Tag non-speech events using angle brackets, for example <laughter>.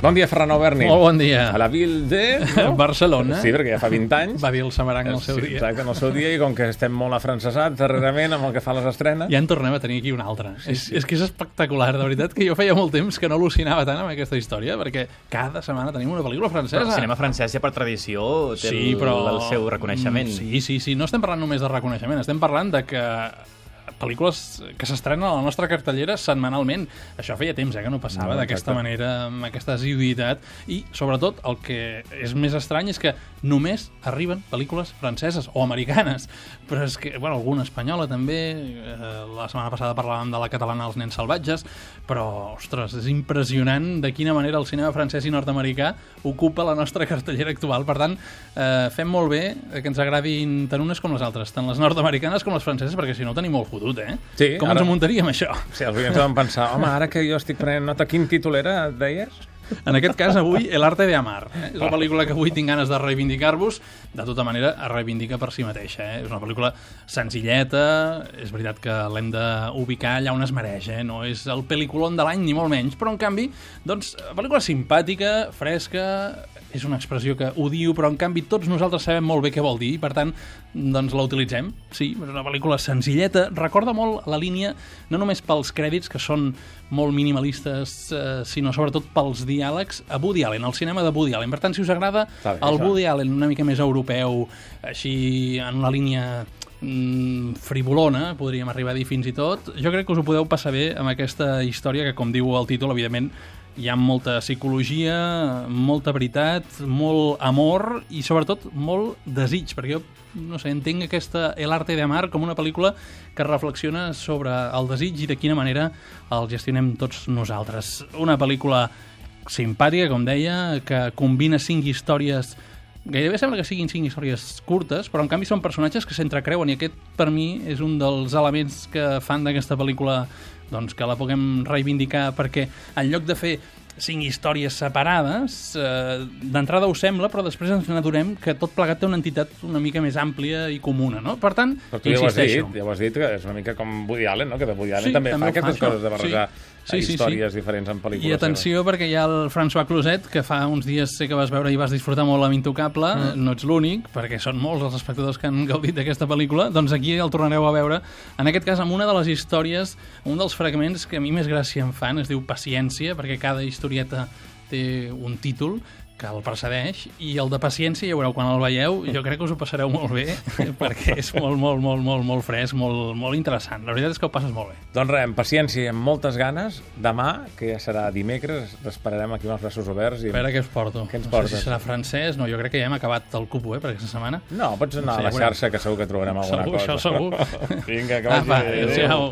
Bon dia, Ferran Alberni. Molt bon dia. A la Ville de... <laughs> No? Barcelona. Sí, perquè ja fa 20 anys. Va dir el Samaranc en el seu sí, dia. Exacte, en el seu dia, i com que estem molt afrancesats darrerament amb el que fa les estrenes... Ja en tornem a tenir aquí una altra. Sí, és, sí. és que és espectacular, de veritat, que jo feia molt temps que no al·lucinava tant amb aquesta història, perquè cada setmana tenim una pel·lícula francesa. Però el cinema francès ja per tradició té sí, el, però... el seu reconeixement. Sí, sí, sí. No estem parlant només de reconeixement, estem parlant de que pel·lícules que s'estrenen a la nostra cartellera setmanalment. Això feia temps eh, que no passava No, d'aquesta manera, amb aquesta asiduïtat. I, sobretot, el que és més estrany és que només arriben pel·lícules franceses o americanes. Però és que, bueno, alguna espanyola també. Eh, la setmana passada parlàvem de la catalana Els nens salvatges. Però, ostres, és impressionant de quina manera el cinema francès i nord-americà ocupa la nostra cartellera actual. Per tant, eh, fem molt bé que ens agradin tant unes com les altres, tant les nord-americanes com les franceses, perquè si no ho tenim molt fotut, eh? Sí, com ara- ens muntaríem, això? Sí, els oients van pensar, home, ara que jo estic prenent nota, quin títol era, deies? En aquest cas, avui, El arte de amar. Eh? És la pel·lícula que avui tinc ganes de reivindicar-vos. De tota manera, es reivindica per si mateixa. Eh? És una pel·lícula senzilleta, és veritat que l'hem d'ubicar allà on es mereix, eh? no és el pel·lículon de l'any, ni molt menys, però, en canvi, doncs, pel·lícula simpàtica, fresca, és una expressió que odio, però, en canvi, tots nosaltres sabem molt bé què vol dir, i, per tant, doncs la utilitzem. Sí, és una pel·lícula senzilleta, recorda molt la línia, no només pels crèdits, que són molt minimalistes, eh, sinó sobretot pels diàlegs a Woody Allen, al cinema de Woody Allen. Per tant, si us agrada bé, el això. Woody Allen una mica més europeu, així en una línia mm, frivolona, podríem arribar a dir fins i tot, jo crec que us ho podeu passar bé amb aquesta història que, com diu el títol, evidentment, hi ha molta psicologia, molta veritat, molt amor i sobretot molt desig, perquè jo no sé, entenc aquesta El arte de amar com una pel·lícula que reflexiona sobre el desig i de quina manera el gestionem tots nosaltres. Una pel·lícula simpàtica, com deia, que combina cinc històries gairebé sembla que siguin cinc històries curtes, però en canvi són personatges que s'entrecreuen i aquest per mi és un dels elements que fan d'aquesta pel·lícula doncs, que la puguem reivindicar perquè en lloc de fer cinc històries separades, eh, d'entrada ho sembla, però després ens n'adonem que tot plegat té una entitat una mica més àmplia i comuna, no? Per tant, Però tu ja ho has dit, ja ho has dit, que és una mica com Woody Allen, no? que de Woody Allen Sí, també, també fa fa, aquestes això. coses de barrejar Sí. Sí, sí, històries sí. diferents en pel·lícules. I atenció, perquè hi ha el François Closet, que fa uns dies sé que vas veure i vas disfrutar molt amb Intocable, mm. no ets l'únic, perquè són molts els espectadors que han gaudit d'aquesta pel·lícula, doncs aquí el tornareu a veure, en aquest cas amb una de les històries, un dels fragments que a mi més gràcia em fan, es diu Paciència, perquè cada historieta té un títol que el precedeix, i el de paciència, ja veureu, quan el veieu, jo crec que us ho passareu molt bé, <laughs> perquè és molt, molt, molt, molt, molt fresc, molt, molt interessant. La veritat és que ho passes molt bé. Doncs res, amb paciència i amb moltes ganes, demà, que ja serà dimecres, t'esperarem aquí amb els braços oberts. I... A veure què us porto. Què ens no portes? sé si serà francès, no, jo crec que ja hem acabat el cupo, eh, per aquesta setmana. No, pots anar Sí, a la xarxa, que segur que trobarem alguna Segur, cosa. això segur. <laughs> Vinga, que Apa, vagi bé. adéu-siau.